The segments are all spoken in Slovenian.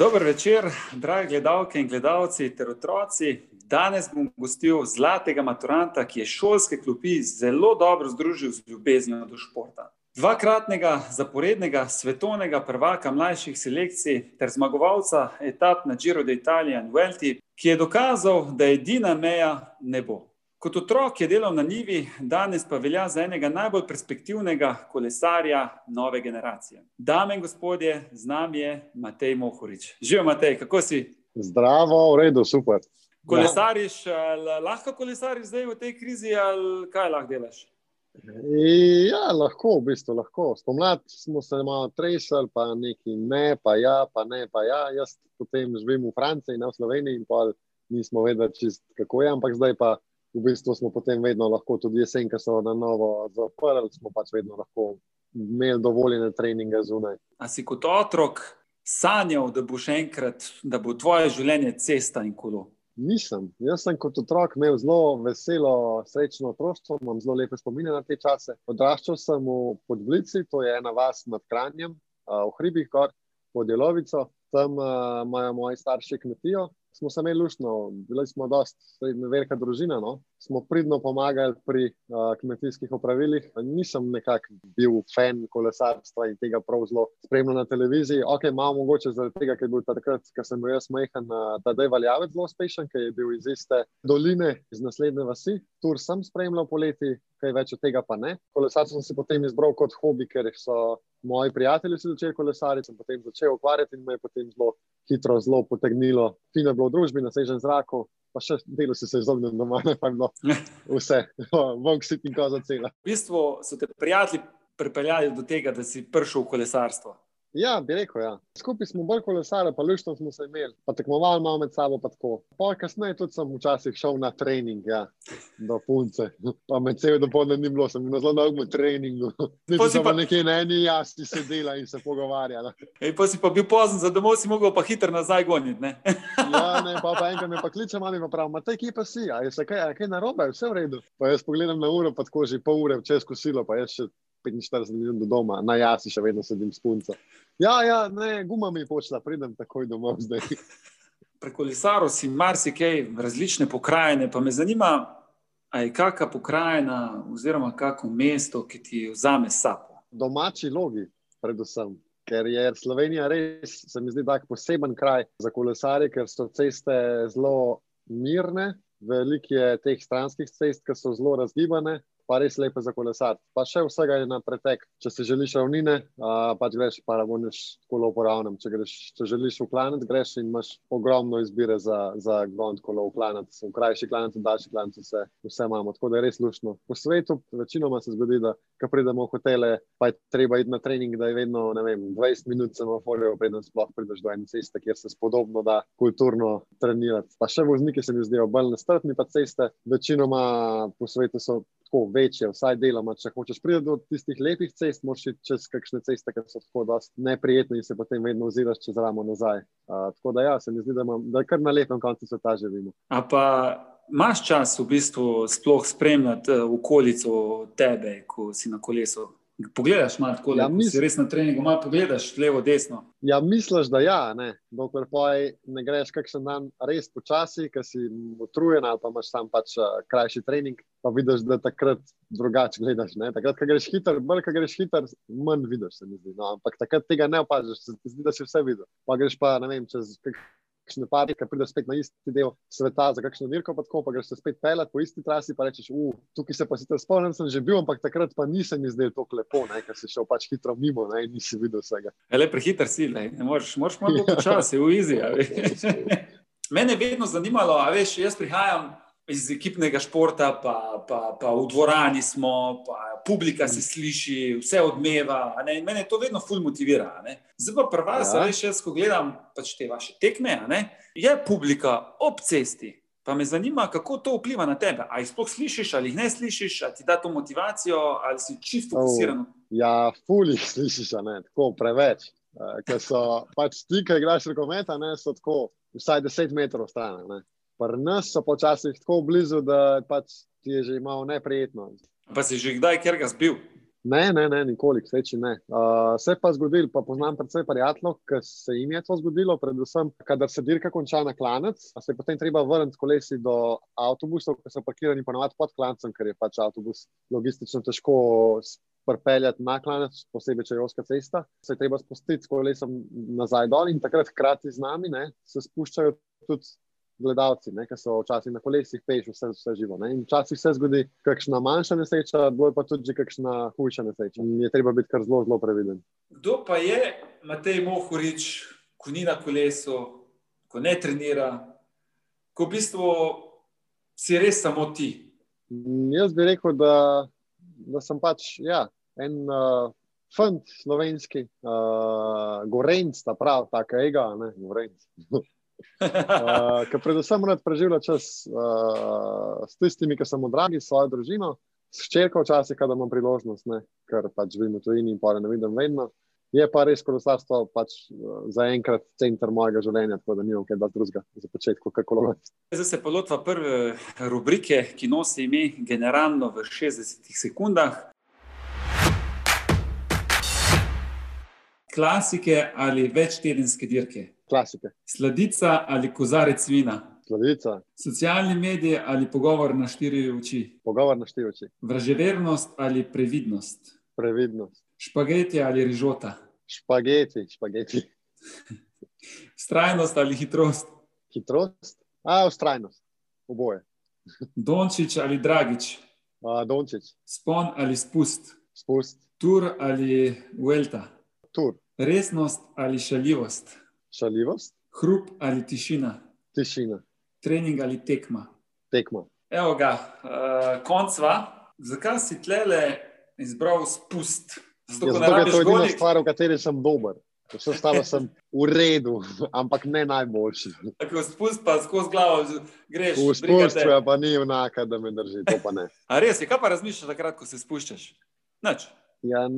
Dober večer, dragi gledalke in gledalci ter otroci. Danes bom gostil zlatega maturanta, ki je šolske klopi zelo dobro združil z ljubeznijo do športa. Dvakratnega zaporednega svetovnega prvaka mlajših selekcij ter zmagovalca etap na Giro d'Italia in Velti, ki je dokazal, da edina meja ne bo. Kot otrok je delal na Nivi, danes pa velja za enega najbolj perspektivnega kolesarja nove generacije. Dame in gospodje, z nami je Matej Mohorič. Živijo, Matej, kako si? Zdravo, v redu, super. Kolesariš, lahko kolesariš zdaj v tej krizi, ali kaj lahko delaš? Ja, lahko, v bistvu lahko. Spomladi smo se malo tresali, pa neki ne, pa ja, pa ne, pa ja. Jaz potem živim v Franciji, ne v Sloveniji, in pa nismo vedeli, čist, kako je, ampak zdaj pa v bistvu smo potem vedno lahko, tudi jesen, ki so na novo zaprli, smo pač vedno lahko imeli dovoljene treninge zunaj. A si kot otrok sanjal, da bo še enkrat, da bo tvoje življenje cesta in kolo? Nisem. Jaz sem kot otrok imel zelo veselo, srečno otroštvo, imam zelo lepe spomine na te čase. Odraščal sem v Podglici, to je ena vas nad Kranjem, v hribih gor, pod Jelovico. Tam imajo moji starši kmetijo, smo se imeli lušno, bili smo dosta velika družina. No? Smo pridno pomagali pri uh, kmetijskih opravilih. Nisem nekako bil fan kolesarstva in tega prav zelo spremljal na televiziji. Ok, malo mogoče zaradi tega, ker je bil takrat, ko sem bil jaz majhen, da je valjavec zelo uspešen, ker je bil iz iste doline, iz naslednje vasi. Tur sem spremljal poleti, kaj več od tega pa ne. Kolesarstvo sem si potem izbral kot hobi, ker so moji prijatelji začeli kolesariti, sem potem začel ukvarjati in me je potem zelo hitro, zelo potegnilo. Fino je bilo v družbi, na svežem zraku, pa še delo si se izognil doma, ne pa je bilo vse, vonk si in koza cela. V bistvu so te prijatelji pripeljali do tega, da si prišel v kolesarstvo. Ja, bi rekel, ja. Skupaj smo bolj kolesarili, pa luštvo smo se imeli, pa tekmovali malo med sabo. Kasneje tudi sem včasih šel na trening, ja, do punce. Pa med cel dopoledne ni bilo, sem na zelo dolgem treningu. Niti sem pa nekje na eni jasni sedela in se pogovarjala. Ej, pa si pa bil pozen, za domov si mogel pa hitro nazaj goniti, ne? ja, ne, pa, pa enkrat me pa kliče, mami pa pravi, Matej, kje pa si? A je se kaj, a kaj narobe, vse v redu? Pa jaz pogledam na uro, pa tako že pol ure včes kosilo, pa jaz še 45 minut do doma, na jasi še vedno sedim s punco. Ja, ja, ne, guma mi je počela, pridem takoj domov zdaj. Preko Lisaro si marsikaj, različne pokrajine, pa me zanima, a je kakšna pokrajina oziroma kakšno mesto, ki ti vzame sapo? Domači logi, predvsem. Ker je Slovenija res, se mi zdi, tak poseben kraj za kolesarje, ker so ceste zelo mirne, veliko je teh stranskih cest, ki so zelo razgibane, pa res lepe za kolesar. Pa še vsega je na pretek. Če si želiš ravnine, pač greš, pa ravniš kolo po ravnem. Če, greš, če želiš v planet, greš in imaš ogromno izbire za, za gond kolo v planet. V krajši planet, v daljši planet, vse, vse imamo. Tako da je res lušno. Po svetu večinoma se zgodi, da ko pridemo v hotele, pa je treba iti na trening, da je vedno vem, 20 minut semaforjev, preden sploh prideš do ene ceste, kjer se spodobno da kulturno trenirati. Pa še vozniki se mi zdijo bolj nestrpni, pa ceste večinoma po svetu so tako večje, vsaj deloma. Če hočeš priti do tistih lepih cest, moraš iti čez kakšne ceste, ki so tako neprijetne in se potem vedno oziraš čez ramo nazaj. Uh, tako da, ja, se mi zdi, da, imam, da kar na lepem koncu sveta živimo. A pa imaš čas v bistvu sploh spremljati okolico tebe, ko si na kolesu? Pogledaš malo tako, ja, misl... si res na treningu, malo pogledaš levo, desno. Ja, misliš, da ja, ne. Dokler poj ne greš kakšen dan res počasi, ker si utrujen ali pa imaš sam pač uh, krajši trening, pa vidiš, da takrat drugače gledaš. Ne? Takrat, ko greš hiter, bolj ko greš hiter, manj vidiš, se mi zdi. No, ampak takrat tega ne opaziš, se ti zdi, da si vse videl. Pa greš pa, ne vem, čez kakšne pari, ki prideš spet na isti del sveta za kakšno dirko, pa tako pa greš spet pelet po isti trasi, pa rečeš, uf, tukaj se pa si te spomnim, sem že bil, ampak takrat pa nisem izdelal tako lepo, ker si šel pač hitro mimo ne, in nisi videl vsega. Le prehiter si, ne, ne moreš, moraš malo počasi, v izi. Mene je vedno zanimalo, a veš, jaz prihajam iz ekipnega športa, pa, pa, pa v dvorani smo, pa publika se sliši, vse odmeva. Mene to vedno ful motivira. Zdaj pa prva, ja. veš, jaz, ko gledam pač te vaše tekme, je publika ob cesti. Pa me zanima, kako to vpliva na tebe. Ali jih sploh slišiš, ali jih ne slišiš, ali ti da to motivacijo, ali si čisto fokusiran. Oh, ja, fully slišiš, ne, tako preveč. Uh, ker so pač ti, ki igraš rokometa, so tako vsaj 10 metrov stran. Pri nas so počasi tako blizu, da pač ti je že malo neprijetno. Pa si že kdaj, ker ga zbil? Ne, ne, ne, nikoli, sreči ne. Uh, se pa zgodil, pa poznam predvsej prijateljev, ki se jim je to zgodilo, predvsem, kadar se dirka konča na klanec, se potem treba vrniti kolesi do avtobusov, ki so parkirani ponovadi pod klancem, ker je pač avtobus logistično težko pripeljati na klanec, posebej če je oska cesta. Se je treba spustiti s kolesom nazaj dol in takrat hkrati z nami ne, se spuščajo tudi gledalci, ki so včasih na kolesih, peš vse, vse živo. Ne? In včasih se zgodi kakšna manjša nesreča, bolj pa tudi kakšna hujša nesreča. In je treba biti kar zelo, zelo previden. Kdo pa je Matej Mohorič, ko ni na kolesu, ko ne trenira, ko v bistvu si res samo ti? Jaz bi rekel, da, da sem pač ja, en uh, fant slovenski, uh, gorenc, ta prav, tako ega, ne, gorenc. Uh, ker predvsem moram preživljati čas uh, s tistimi, ki so mu dragi, svojo družino, s črko, včasih, kadar imam priložnost, ne, ker pač živim v tujini in pa ne vidim vedno. Je pa res kolesarstvo pač, uh, za enkrat center mojega življenja, tako da nimam kaj drugega za začetek, kako lahko. Zdaj se pa lotva prve rubrike, ki nosi ime Generalno v 60 sekundah. Klasike ali večtedenske dirke? Klasike. Sladica ali kozarec vina? Sladica. Socialni mediji ali pogovor na štiri oči? Pogovor na štiri oči. Vraževernost ali previdnost? Previdnost. Špageti ali rižota? Špageti, špageti. Strajnost ali hitrost? Hitrost, a ustrajnost, oboje. Dončić ali Dragič? A, Dončić. Spon ali spust? Spust. Tur ali Vuelta? Tur. Resnost ali šaljivost? Šaljivost. Hrup ali tišina? Tišina. Trening ali tekma? Tekma. Evo ga, uh, koncva. Zakaj si tlele izbral spust? Zato, ja, zato je to edina golik... stvar, v kateri sem dober. Vse ostalo sem v redu, ampak ne najboljši. Tako spust pa skozi glavo greš. V spustu je pa ni vnaka, da me drži, to pa ne. A res je, kaj pa razmišljaš takrat, ko se spuščaš? Nač. Ja,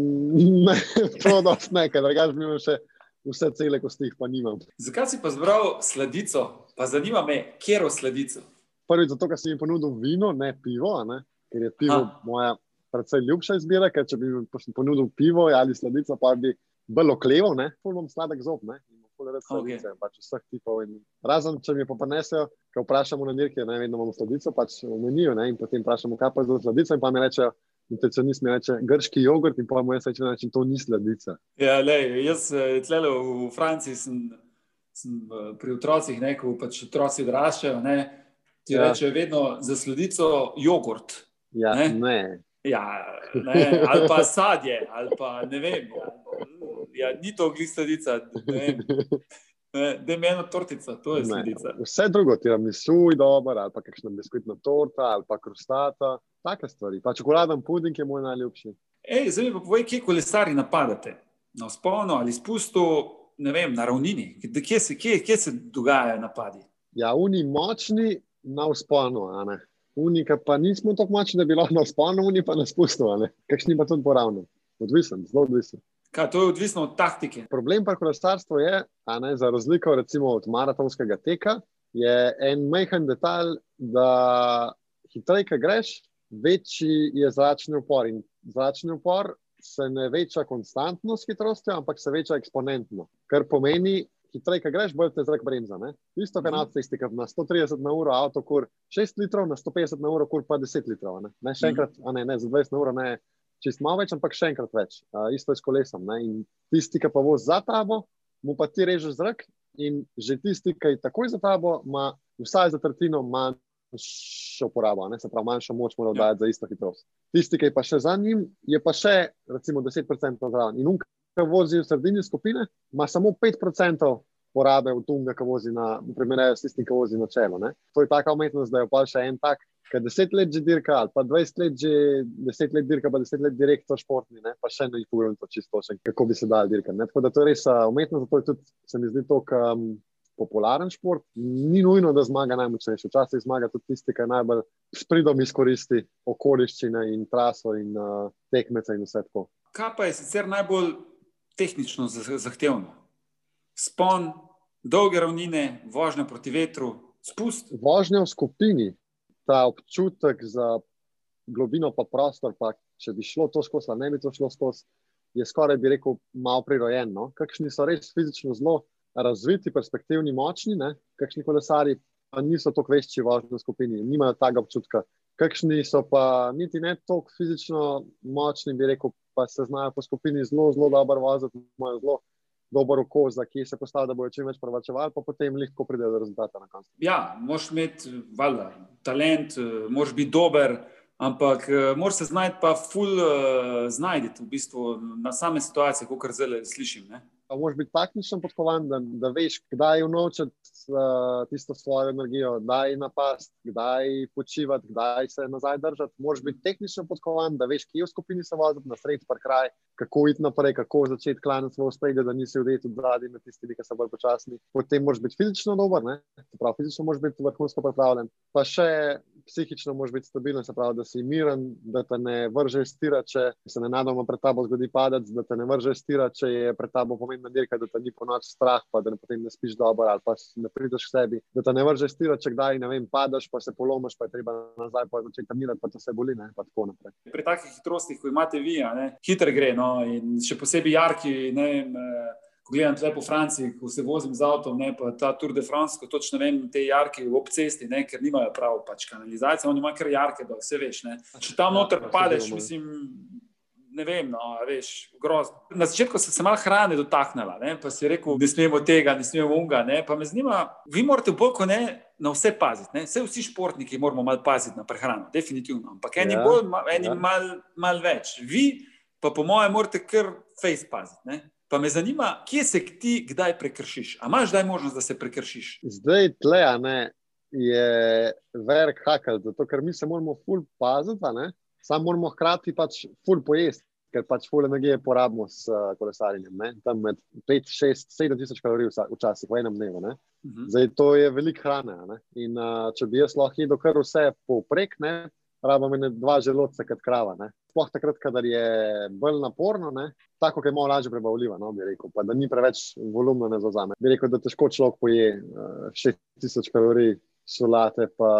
ne, to dosti ne, ker drugač bi imel še vse cele kosti, pa nimam. Zakaj si pa zbral sladico? Pa zanima me, kje je sladico. Prvič zato, ker si mi ponudil vino, ne pivo, ne? ker je pivo ha. moja predvsej ljubša izbira, ker če bi mi ponudil pivo ali sladico, pa bi bilo klevo, ne, bom sladek zob, ne. Okay. Pač vseh tipov. Razen, če mi pa prenesejo, ko vprašamo na dirke, ne vedno imamo sladico, pač omenijo in potem vprašamo, kaj pa je za sladico, in pa mi rečejo, Nutricionist mi reče, grški jogurt in pa mu jaz rečem, da to ni sladica. Ja, lej, jaz eh, tlele v Franciji sem, sem eh, pri otrocih, ne, ko pač otroci odraščajo, ne, ti ja. rečejo vedno za sladico jogurt. Ja, ne. ne. Ja, ne, ali pa sadje, ali pa ne vem. Ja, ni to oglis sladica. Da je ena tortica, to je sledica. Vse drugo, ti je misu, dobro, ali pa kakšna biskvitna torta, ali pa krustata, take stvari. Pa čokoladen puding je moj najljubši. Ej, zdaj mi pa povej, kje kolesari napadate? Na sponu ali spustu, ne vem, na ravnini. Kje se, kje, kje se dogajajo napadi? Ja, oni močni na sponu, a ne. Unika pa nismo tako močni, da bi lahko na sponu, oni pa na spustu, a ne. Kakšni pa tudi poravno. Odvisen, zelo odvisen. Kaj, to je odvisno od taktike. Problem pa kolesarstva je, ne, za razliko recimo, od maratonskega teka, je en majhen detalj, da hitreje greš, večji je zračni upor. In zračni upor se ne veča konstantno s hitrostjo, ampak se veča eksponentno. Kar pomeni, hitreje greš, bolj te zrak bremza. Ne? Isto kot na cesti, ki na 130 na uro avto kur 6 litrov, na 150 na uro kur pa 10 litrov. Ne? Ne, še enkrat, ne, ne, za 20 na uro ne čist malo več, ampak še enkrat več. Uh, isto je s kolesom. Ne? In tisti, ki pa vozi za tabo, mu pa ti režeš zrak, in že tisti, ki je takoj za tabo, ima vsaj za tretjino manjšo uporabo, se pravi, manjšo moč mora oddajati ja. za isto hitrost. Tisti, ki je pa še za njim, je pa še recimo 10% zraven. In unka, ki vozi v sredini skupine, ima samo 5% porabe v tunga, ki vozi na, primerjajo s tistim, ki vozi na čelo. Ne? To je taka umetnost, da je pa še en tak Ker deset let že dirka, ali pa dvajset let že, deset let dirka, pa deset let direktor športni, ne? pa še eno jih pogledam, to čisto še, kako bi se dal dirka. Ne? Tako da to je res umetno, zato je tudi, se mi zdi to, um, popularen šport. Ni nujno, da zmaga najmočnejši. Včasih zmaga tudi tisti, ki najbolj s pridom izkoristi okoliščine in traso in uh, tekmece in vse tako. Kaj pa je sicer najbolj tehnično zahtevno? Spon, dolge ravnine, vožnja proti vetru, spust. Vožnja v skupini ta občutek za globino, pa prostor, pa če bi šlo to skozi, ne bi to šlo skozi, je skoraj, bi rekel, malo prirojen. No? Kakšni so res fizično zelo razviti, perspektivni, močni, ne? kakšni kolesari pa niso tako vešči vožnji v skupini, nimajo tega občutka. Kakšni so pa niti ne tako fizično močni, bi rekel, pa se znajo po skupini zelo, zelo dobro voziti, imajo zelo dober oko, za ki se postavi, da bojo čim več pravačevali, pa potem lahko pride do rezultata na koncu. Ja, moš imeti valjda, talent, moš biti dober. Ampak moraš se znajti, pa ful uh, znajti v bistvu na same situacije, kot kar zdaj slišim. Ne? Moraš biti taktično podkovan, da, da veš, kdaj unovčiti uh, tisto svojo energijo, kdaj napasti, kdaj počivati, kdaj se nazaj držati. Moraš biti tehnično podkovan, da veš, kje v skupini se voziti, na sredi pa kraj, kako iti naprej, kako začeti klanjati svoje spredje, da nisi vdeti v zadnji med tistimi, ki so bolj počasni. Potem moraš biti fizično dober, prav, fizično moraš biti vrhunsko pripravljen. Pa še psihično moraš biti stabilen, se pravi, da si miren, da te ne vrže stira, če se ne nadoma pred tabo zgodi padec, da te ne vrže stira, če je pred tabo pomembna dirka, da te ni po noč strah, pa da ne potem ne spiš dobro ali pa ne prideš k sebi, da te ne vrže stira, če kdaj ne vem, padeš, pa se polomiš, pa je treba nazaj pa začeti trenirati, pa to se boli, ne, pa tako naprej. Pri takih hitrostih, ko imate vi, hitro gre, no, in še posebej jarki, ne vem. Eh, ko gledam tukaj po Franciji, ko se vozim z avtom, ne, pa ta Tour de France, ko točno vem, te jarke v obcesti, ne, ker nimajo prav pač kanalizacije, oni imajo kar jarke, da vse veš. Ne. Če tam ja, noter padeš, mislim, ne vem, no, veš, grozno. Na začetku sem se malo hrane dotaknila, ne, pa si rekel, ne smemo tega, ne smemo unga, ne, pa me zanima, vi morate bolj kot ne na vse paziti, ne. Vse vsi športniki moramo malo paziti na prehrano, definitivno, ampak eni ja, bolj, eni ja. malo mal več. Vi pa po mojem morate kar face paziti, ne. Pa me zanima, kje se ti kdaj prekršiš? A imaš zdaj možnost, da se prekršiš? Zdaj, tle, ne, je velik hakel, zato ker mi se moramo ful paziti, samo moramo hkrati pač ful pojesti, ker pač ful energije porabimo s uh, kolesarjenjem. Ne? Tam med 5, 6, 7 tisoč kalorij včasih v enem dnevu. Uh mhm. -huh. Zdaj, to je veliko hrane. In uh, če bi jaz lahko jedel kar vse povprek, rabimo ne dva želodca, kot krava. Ne? Sploh takrat, kadar je bolj naporno, ne? tako je malo lažje prebavljivo. No, rekel, pa, da ni preveč volumna, ne zauzame. Bi rekel, da težko človek poje uh, eh, 6000 kalorij. Solate, pa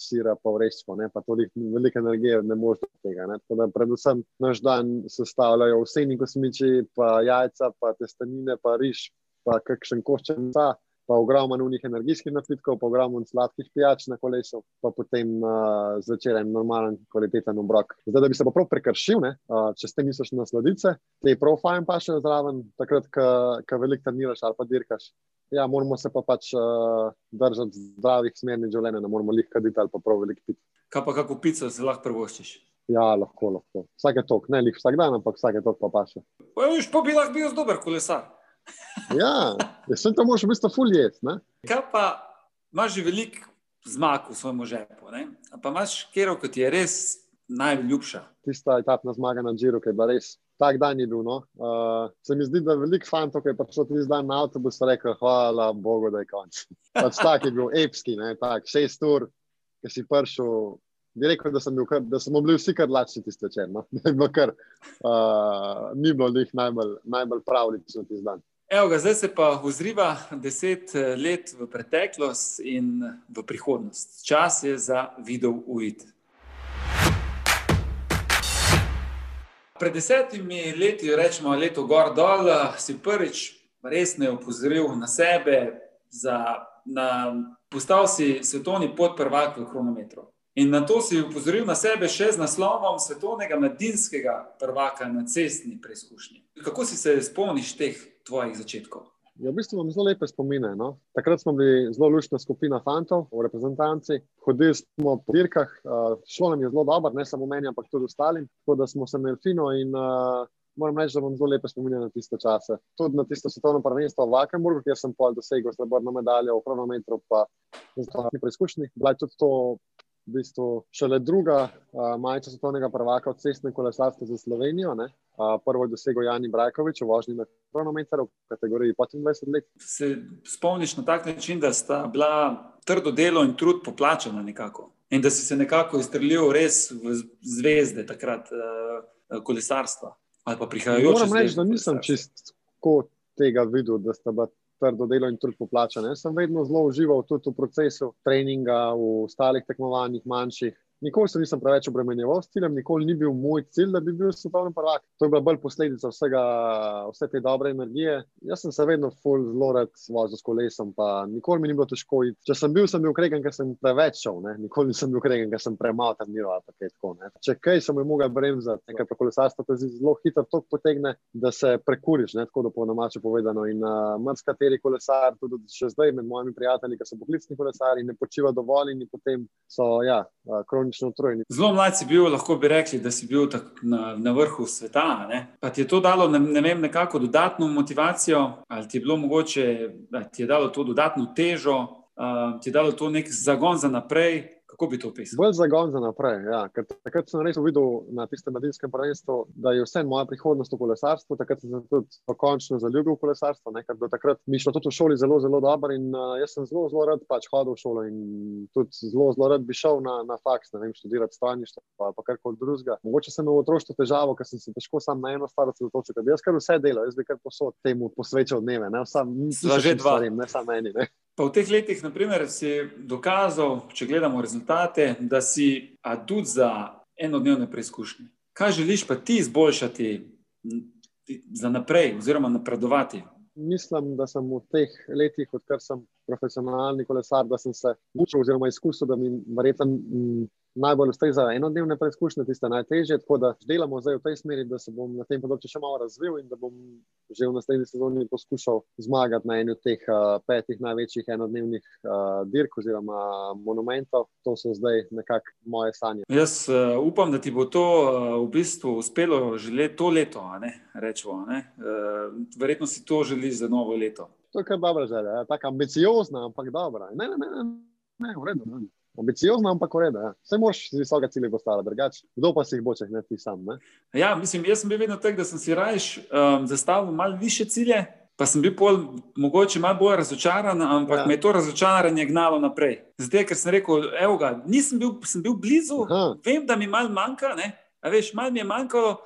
sira, pa vrečko, pa tudi velike energije, ne moreš tega. Ne? Da, predvsem naš dan sestavljajo vse kosmiči, pa jajca, pa testenine, pa riž, pa kakšen koščen mesa pa ogromno nujnih energijskih napitkov, pa ogromno sladkih pijač na kolesu, pa potem uh, zvečer en normalen, kvaliteten obrok. Zdaj, da bi se pa prav prekršil, ne, uh, če ste misliš na sladice, te fajn pa še zraven, takrat, ko veliko treniraš ali pa dirkaš. Ja, moramo se pa pač uh, držati zdravih smernic življenja, ne moramo jih kaditi ali pa prav veliko piti. Kaj pa kako pico si lahko prvoščiš? Ja, lahko, lahko. Vsak je tok, ne lih vsak dan, ampak vsak je tok pa paše. Pa, pa bi lahko bil dober kolesar ja, sem tam možen, v bistvu, fuljet. Kaj pa imaš že veliko zmag v svojem žepu? Ne? Pa imaš kero, kot je res najljubša? Tista etapna zmaga na Džiru, ki je bila res. Tak dan je bil. No. Uh, se mi zdi, da je veliko fantov, ki je prišlo tudi zdaj na avtobus, rekel: Hvala Bogu, da je konec. Pač tak je bil epski, ne, tak, šest ur, ki si prišel. Bi rekel, da, kar, da smo bili vsi kar lačni tiste večer. No? Uh, ni bilo njih najbolj, najbolj pravlično tisti dan. Evo ga, zdaj se pa ozriva deset eh, let v preteklost in v prihodnost. Čas je za video uvid. Pred desetimi leti, rečemo leto gor dol, si prvič resno opozoril na sebe, za, na, postal si svetovni podprvak v kronometru. In na to si upozoril na sebe še z naslovom svetovnega mladinskega prvaka na cestni preizkušnji. Kako si se spomniš teh tvojih začetkov? Ja, v bistvu imam zelo lepe spomine. No? Takrat smo bili zelo lušna skupina fantov v reprezentanci. Hodili smo po dirkah, uh, šlo nam je zelo dobro, ne samo meni, ampak tudi ostalim. Tako da smo se imeli fino in uh, moram reči, da imam zelo lepe spomine na tiste čase. Tudi na tisto svetovno prvenstvo v Vakenburgu, kjer sem pol dosegel srebrno medaljo v kronometru, pa z drugimi preizkušnji. Bila je tudi to v bistvu šele druga uh, majica svetovnega prvaka od cestne kolesarstva za Slovenijo. Ne? Uh, prvo je dosegel Jani Brajkovič, vožnji na kronometru v kategoriji 25 let. Se spomniš na tak način, da sta bila trdo delo in trud poplačena nekako in da si se nekako izstrelil res v zvezde takrat uh, kolesarstva ali pa prihajajoče. Moram reči, da nisem čisto tega videl, da sta bila trdo delo in trud poplačan. Jaz sem vedno zelo užival tudi v procesu treninga, v ostalih tekmovanjih, manjših. Nikoli se nisem preveč obremenjeval s ciljem, nikoli ni bil moj cilj, da bi bil svetovni prvak. To je bila bolj posledica vsega, vse te dobre energije. Jaz sem se vedno zelo rad vozil s kolesom, pa nikoli mi ni bilo težko. Če sem bil, sem bil kregen, ker sem preveč šel, ne? nikoli nisem bil kregen, ker sem premalo tam miral. Če kaj sem mogel bremzati, nekaj pa kolesarstvo te zelo hitro to potegne, da se prekuriš, ne? tako da po domače povedano. In uh, marsikateri kolesar, tudi še zdaj med mojimi prijatelji, ki so poklicni kolesari, ne počiva dovolj in potem so ja, uh, kronično utrujeni. Zelo mlad si bil, lahko bi rekli, da si bil na, na vrhu sveta. Ne? Pa ti je to dalo ne, ne vem, nekako dodatno motivacijo, ali ti je bilo mogoče, da ti je dalo to dodatno težo, uh, ti je dalo to nek zagon za naprej. Kako bi to opisal? Bolj zagon za naprej. Ja. Takrat sem res videl na tistem mladinskem prvenstvu, da je vse moja prihodnost v kolesarstvu. Takrat sem tudi pokončno zaljubil v kolesarstvo. Ne. Do takrat mi šlo tudi v šoli zelo, zelo dobro in uh, jaz sem zelo, zelo rad pač hodil v šolo in tudi zelo, zelo rad bi šel na, na faks, ne vem, študirati strojništvo ali pa karkoli drugega. Mogoče sem imel v otroštvu težavo, ker sem se težko sam na eno stvar osredotočil, ker bi jaz kar vse delal, jaz bi kar posod temu posvečal dneve, ne samo stvarem, ne samo meni. Ne. Pa v teh letih, naprimer, si dokazal, če gledamo rezultate, da si adut za enodnevne preizkušnje. Kaj želiš pa ti izboljšati za naprej, oziroma napredovati? Mislim, da sem v teh letih, odkar sem profesionalni kolesar, da sem se učil oziroma izkusil, da mi verjetno najbolj ustreza enodnevne preizkušnje, tiste najtežje. Tako da delamo zdaj v tej smeri, da se bom na tem področju še malo razvil in da bom že v naslednji sezoni poskušal zmagati na eni od teh uh, petih največjih enodnevnih uh, dirk oziroma monumentov. To so zdaj nekako moje sanje. Jaz uh, upam, da ti bo to uh, v bistvu uspelo že le to leto. Ne? Rečemo, ne? Uh, verjetno si to želiš za novo leto. To je kar dobra želja, tako ambiciozna, ampak dobra. Ne, ne, ne, ne, ne v redu. Ne ambiciozno, ampak ureda. Ja. Vse moš z visoke cilje postaviti, drugače. Kdo pa si jih bo, če ne ti sam? Ne? Ja, mislim, jaz sem bil vedno tak, da sem si rajš um, zastavil malo više cilje, pa sem bil pol, mogoče malo bolj razočaran, ampak ja. me je to razočaranje gnalo naprej. Zdaj, ker sem rekel, evo ga, nisem bil, sem bil blizu, Aha. vem, da mi malo manjka, ne? a veš, malo mi je manjkalo,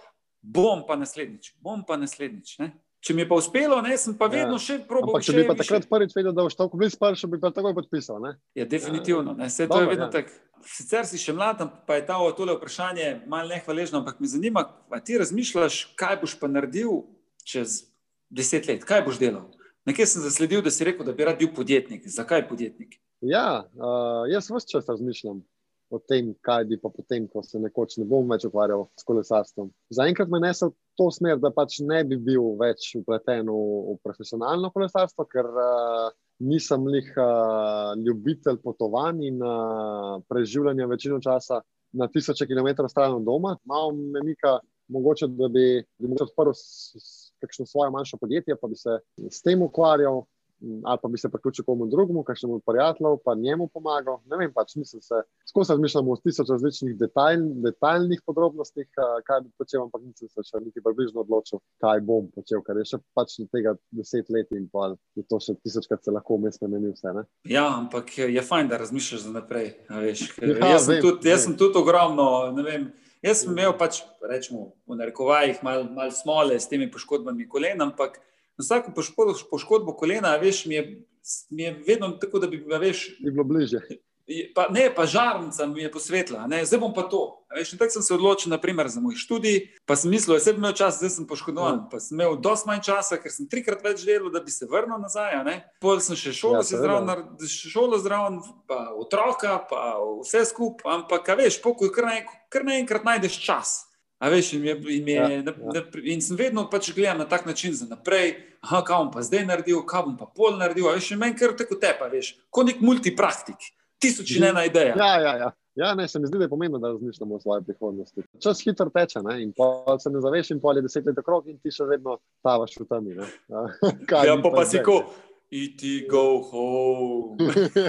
bom pa naslednjič, bom pa naslednjič. Ne? Če mi je pa uspelo, ne, sem pa vedno ja. še probil. Če bi pa takrat prvič vedel, da boš tako blizu, pa še bi pa takoj podpisal. Ne? Ja, definitivno. Ne, vse to Dobar, je vedno ja. tako. Sicer si še mlad, pa je ta tole vprašanje malo nehvaležno, ampak me zanima, kaj ti razmišljaš, kaj boš pa naredil čez deset let, kaj boš delal. Nekje sem zasledil, da si rekel, da bi rad bil podjetnik. Zakaj podjetnik? Ja, uh, jaz vse čas razmišljam o tem, kaj bi pa potem, ko se nekoč ne bom več ukvarjal s kolesarstvom. Zaenkrat me nese v to smer, da pač ne bi bil več upleten v, v profesionalno kolesarstvo, ker uh, nisem lih uh, ljubitelj potovanj in uh, preživljanja večino časa na tisoče kilometrov stran od doma. Malo me mika, mogoče, da bi, bi odprl kakšno svoje manjše podjetje, pa bi se s tem ukvarjal ali pa bi se priključil komu drugemu, kakšnemu prijatelju, pa njemu pomagal. Ne vem, pač nisem se, skozi razmišljam o tisoč različnih detajl, detaljnih podrobnostih, kaj bi počel, ampak nisem se še niti približno odločil, kaj bom počel, ker je še pač od tega deset let in pa je to še tisočkrat se lahko vmes spremeni vse. Ne? Ja, ampak je fajn, da razmišljaš za naprej. Veš, ja, jaz, sem vem, tudi, jaz sem tudi ogromno, ne vem. Jaz sem imel pač, rečemo, v narekovajih malo mal smole s temi poškodbami kolen, ampak vsako poškodbo, poškodbo kolena, veš, mi je, mi je vedno tako, da bi veš, bilo bliže. Pa, ne, pa žarnica mi je posvetla, ne, zdaj bom pa to. Veš, tako sem se odločil, naprimer, za moj študij, pa sem mislil, da sem imel čas, zdaj sem poškodovan. Ja. Pa sem imel dosti manj časa, ker sem trikrat več delal, da bi se vrnil nazaj. Pol sem še šolo, ja, zraven, šolo zraven, pa otroka, pa vse skupaj. Ampak, veš, pokoj, kar naenkrat najdeš čas. A veš, in, je, in, je, ja, ja. Na, in sem vedno pač gledal na tak način za naprej, aha, kaj bom pa zdaj naredil, kaj bom pa pol naredil. A veš, in meni kar tako tepa, veš, kot nek multipraktik, tisoč in ena ideja. Ja, ja, ja. Ja, ne, se mi zdi, da je pomembno, da razmišljamo o svoji prihodnosti. Čas hitro teče, ne? in pa se ne zaveš, in pol je deset let okrog, in ti še vedno tavaš v temi. Ja, pa, pa si ko, iti go home.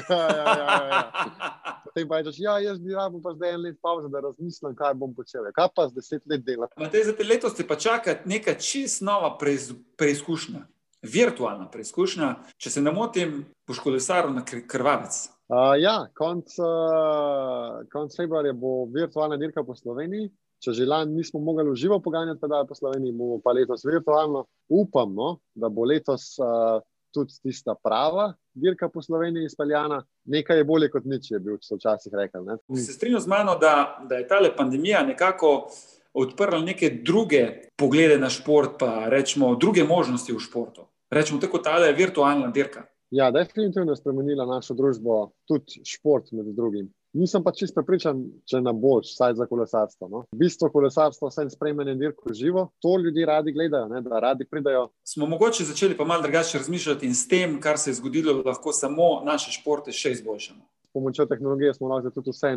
ja, ja, ja, ja potem pa rečeš, ja, jaz bi rado pa zdaj en let pauze, da razmislim, kaj bom počel. Kaj pa z deset let dela? Za te letos te pa čaka neka čist nova preizkušnja, virtualna preizkušnja. Če se ne motim, boš kolesaril na krvavec. Uh, ja, konc, uh, konc februarja bo virtualna dirka po Sloveniji. Če že lani nismo mogli uživo poganjati pedale po Sloveniji, bomo pa letos virtualno. Upam, no, da bo letos uh, tudi tista prava dirka po Sloveniji izpeljana. Nekaj je bolje kot nič, je bil včasih rekel. Ne? Se strinjam z mano, da, da je ta pandemija nekako odprla neke druge poglede na šport, pa rečemo druge možnosti v športu. Rečemo tako, ta je virtualna dirka. Ja, definitivno je spremenila našo družbo, tudi šport med drugim. Nisem pa čisto prepričan, če na boč, vsaj za kolesarstvo. No. Bistvo kolesarstva je spremljanje dirk živo, to ljudje radi gledajo, ne, da radi pridajo. Smo mogoče začeli pa malo drugače razmišljati in s tem, kar se je zgodilo, lahko samo naše športe še izboljšamo. S pomočjo tehnologije smo lahko tudi vse,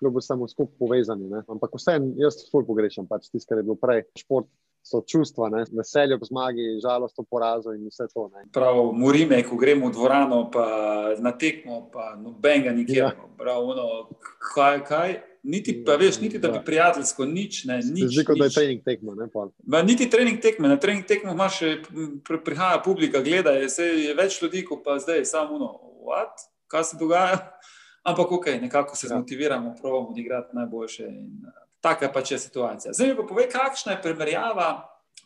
kljub vsemu skupaj povezani. Ne. Ampak vse, jaz to pogrešam, pač tisto, kar je bilo prej. Šport so čustva, ne? veselje ob zmagi, žalost ob porazu in vse to. Prav, morime, ko gremo v dvorano, pa na tekmo, pa nobenega nikjer. Ja. Prav, ono, kaj, kaj? Niti, pa, veš, niti da bi ja. prijateljsko, nič ne. Zdi se, da je trening tekmo. Ne, ba, niti trening tekme, na trening tekmo imaš, pri, prihaja publika, gleda, je, je več ljudi, kot pa zdaj, samo uno, what? kaj se dogaja. Ampak, ok, nekako se ja. zmotiviramo, pravimo, da igrati najboljše. In, uh, Taka pač je situacija. Zdaj mi pa povej, kakšna je primerjava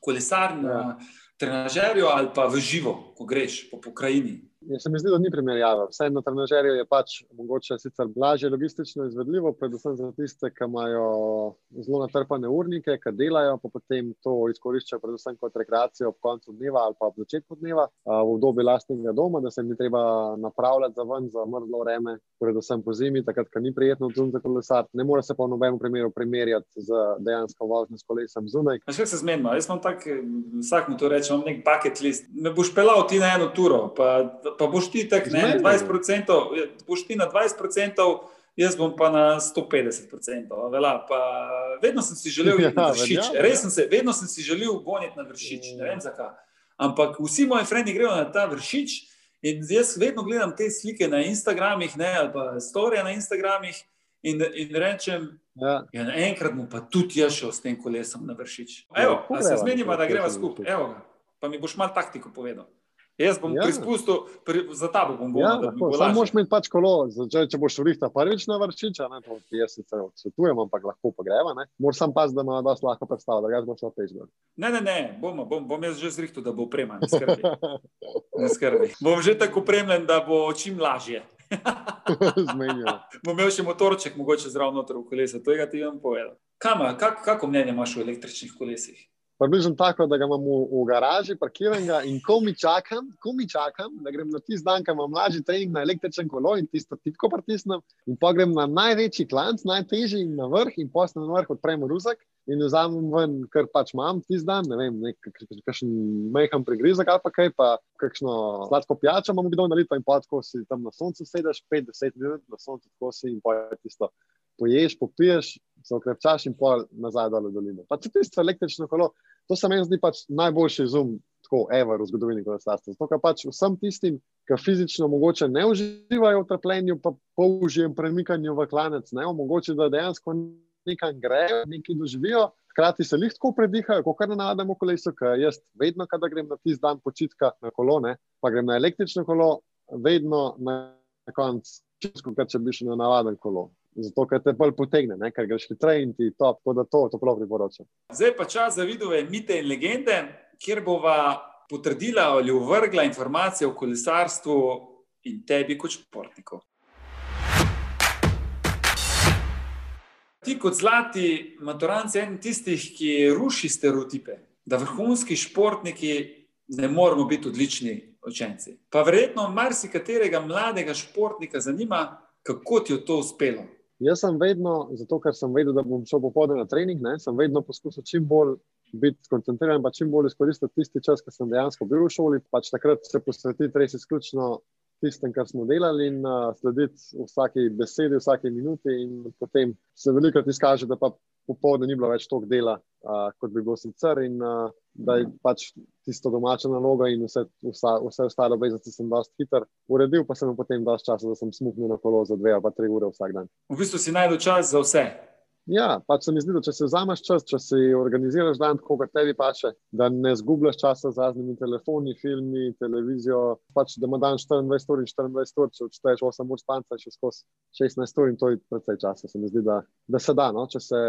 kolesarja, ja. trenažerja ali pa v živo, ko greš po pokrajini. Ja, se mi zdi, da ni primerjava. Vse na trenažerju je pač mogoče sicer blažje logistično izvedljivo, predvsem za tiste, ki imajo zelo natrpane urnike, ki delajo, pa potem to izkoriščajo predvsem kot rekreacijo ob koncu dneva ali pa ob začetku dneva, v obdobju lastnega doma, da se jim ni treba napravljati za ven, za mrzlo vreme, predvsem po zimi, takrat, ko ni prijetno odzum za kolesar. Ne more se pa v nobenem primeru primerjati z dejansko vožnjo s kolesom zunaj. Še se zmenimo, jaz imam tak, vsak mu to reče, imam nek bucket list. Me boš pelal ti na eno turo, pa pa boš ti tak, ne, 20%, boš ti na 20%, jaz bom pa na 150%. Vela, pa vedno sem si želel iti na ja, vršič, ja, res sem se, vedno sem si želel goniti na vršič, ne vem zakaj. Ampak vsi moji frendi grejo na ta vršič in jaz vedno gledam te slike na Instagramih, ne, ali pa storije na Instagramih in, in rečem, ja. Ja, enkrat mu pa tudi jaz šel s tem kolesom na vršič. Evo, ja, se zmenimo, da greva skupaj. Evo, pa mi boš malo taktiko povedal. Jaz bom ja. prispustil, pri, za ta bom bolj ja, bolj. Samo moš imeti pač kolo, če, če boš vrihta prvič na vršiča, ne, to jaz sicer odsvetujem, ampak lahko pa greva, ne. Moraš sam pas, da ima vas lahko predstavlja, da ga boš šel peš gor. Ne, ne, ne, bom, bom, bom jaz že zrihtu, da bo opreman, ne skrbi. ne skrbi. Bom že tako opremljen, da bo čim lažje. Zmenjeno. bom imel še motorček, mogoče zraven noter v kolesa, to je ga ti vam povedal. Kama, kak, kako mnenje imaš o električnih kolesih? Približno tako, da ga imam v, v garaži, parkiranega in ko mi čakam, ko mi čakam, da grem na tisti dan, ko imam mlađi trening na električen kolo in tisto tipko pritisnem, in pa grem na največji klanc, najtežji in na vrh, in posnem na vrh odprem ruzak in vzamem ven, kar pač imam tisti dan, ne vem, kakšen meham prigrizek ali pa kaj, pa kakšno sladko pijačo imam kdo nalito in pa tako si tam na soncu sedeš, 5-10 minut na soncu, tako si in pa tisto poješ, popiješ, se okrepčaš in pol nazaj dol v dolino. Pa če tisto električno kolo, to se meni zdi pač najboljši zoom, tako ever v zgodovini kolesarstva. Zato, ker pač vsem tistim, ki fizično mogoče ne uživajo v trpljenju, pa použijem premikanju v klanec, ne omogoči, da dejansko nekaj grejo, nekaj doživijo. Hkrati se tako predihajo, kot kar navadimo kolesu, ker jaz vedno, kadar grem na tisti dan počitka na kolone, pa grem na električno kolo, vedno na koncu, če bi šel na navaden kolo zato ker te bolj potegne, ne? ker greš hitreje in ti to, tako da to toplo priporočam. Zdaj pa čas za vidove mite in legende, kjer bova potrdila ali uvrgla informacije o kolesarstvu in tebi kot športniku. Ti kot zlati maturanci, en tistih, ki ruši stereotipe, da vrhunski športniki ne moramo biti odlični učenci. Pa verjetno marsikaterega mladega športnika zanima, kako ti je to uspelo. Jaz sem vedno, zato ker sem vedel, da bom šel popoldne na trening, ne, sem vedno poskusil čim bolj biti skoncentriran in čim bolj izkoristiti tisti čas, ki sem dejansko bil v šoli. Pač takrat se posvetiti res izključno tistem, kar smo delali in uh, slediti vsaki besedi, vsaki minuti. Potem se veliko izkaže, da pa popoldne ni bilo več toliko dela, uh, kot bi bilo sicer. In, uh, da je pač tisto domača naloga in vse, vsa, vse ostale obveznosti sem dosti hiter uredil, pa sem potem dosti časa, da sem smuknil na kolo za dve ali pa tri ure vsak dan. V bistvu si najdel čas za vse. Ja, pač se mi zdi, da če se vzameš čas, če si organiziraš dan, tako kot tebi paše, da ne zgubljaš časa z raznimi telefoni, filmi, televizijo. Pač, da ima dan 24 ur in 24 ur, če odšteješ 8 ur spanca, še skozi 16 ur in to je precej časa. Se mi zdi, da, da se da. No? Če, se,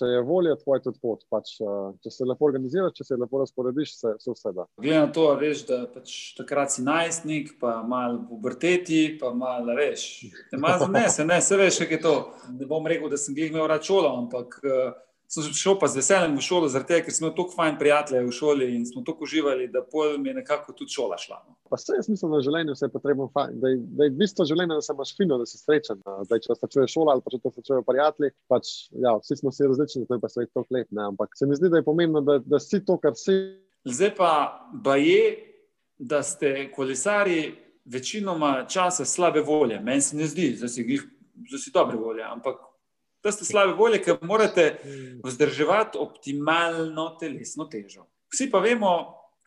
če je volja, tvoj tudi pot. Pač, če se lepo organiziraš, če se lepo razporediš, se, se vse da. Glede na to, veš, da pač takrat si najstnik, pa malo puberteti, pa malo veš. Ne, ne, se, ne, se veš, kaj je to. Ne bom rekel, da sem jih imel račun šolo, ampak uh, sem šel pa z veseljem v šolo, zaradi tega, ker smo toliko fajn prijateljev v šoli in smo tako uživali, da pol mi je nekako tudi šola šla. No. Pa vse jaz mislim, da je življenje vse potrebno, da je, da je bistvo življenja, da se imaš fino, da si srečen. Da če te čuje šola ali pa če te čuje prijatelji, pač ja, vsi smo si različni, to je pa svet toliko let. Ne? Ampak se mi zdi, da je pomembno, da, da si to, kar si. Zdaj pa, pa je, da ste kolesari večinoma časa slabe volje. Meni se ne zdi, da si, si dobre volje, ampak da ste slabe volje, ker morate vzdrževati optimalno telesno težo. Vsi pa vemo,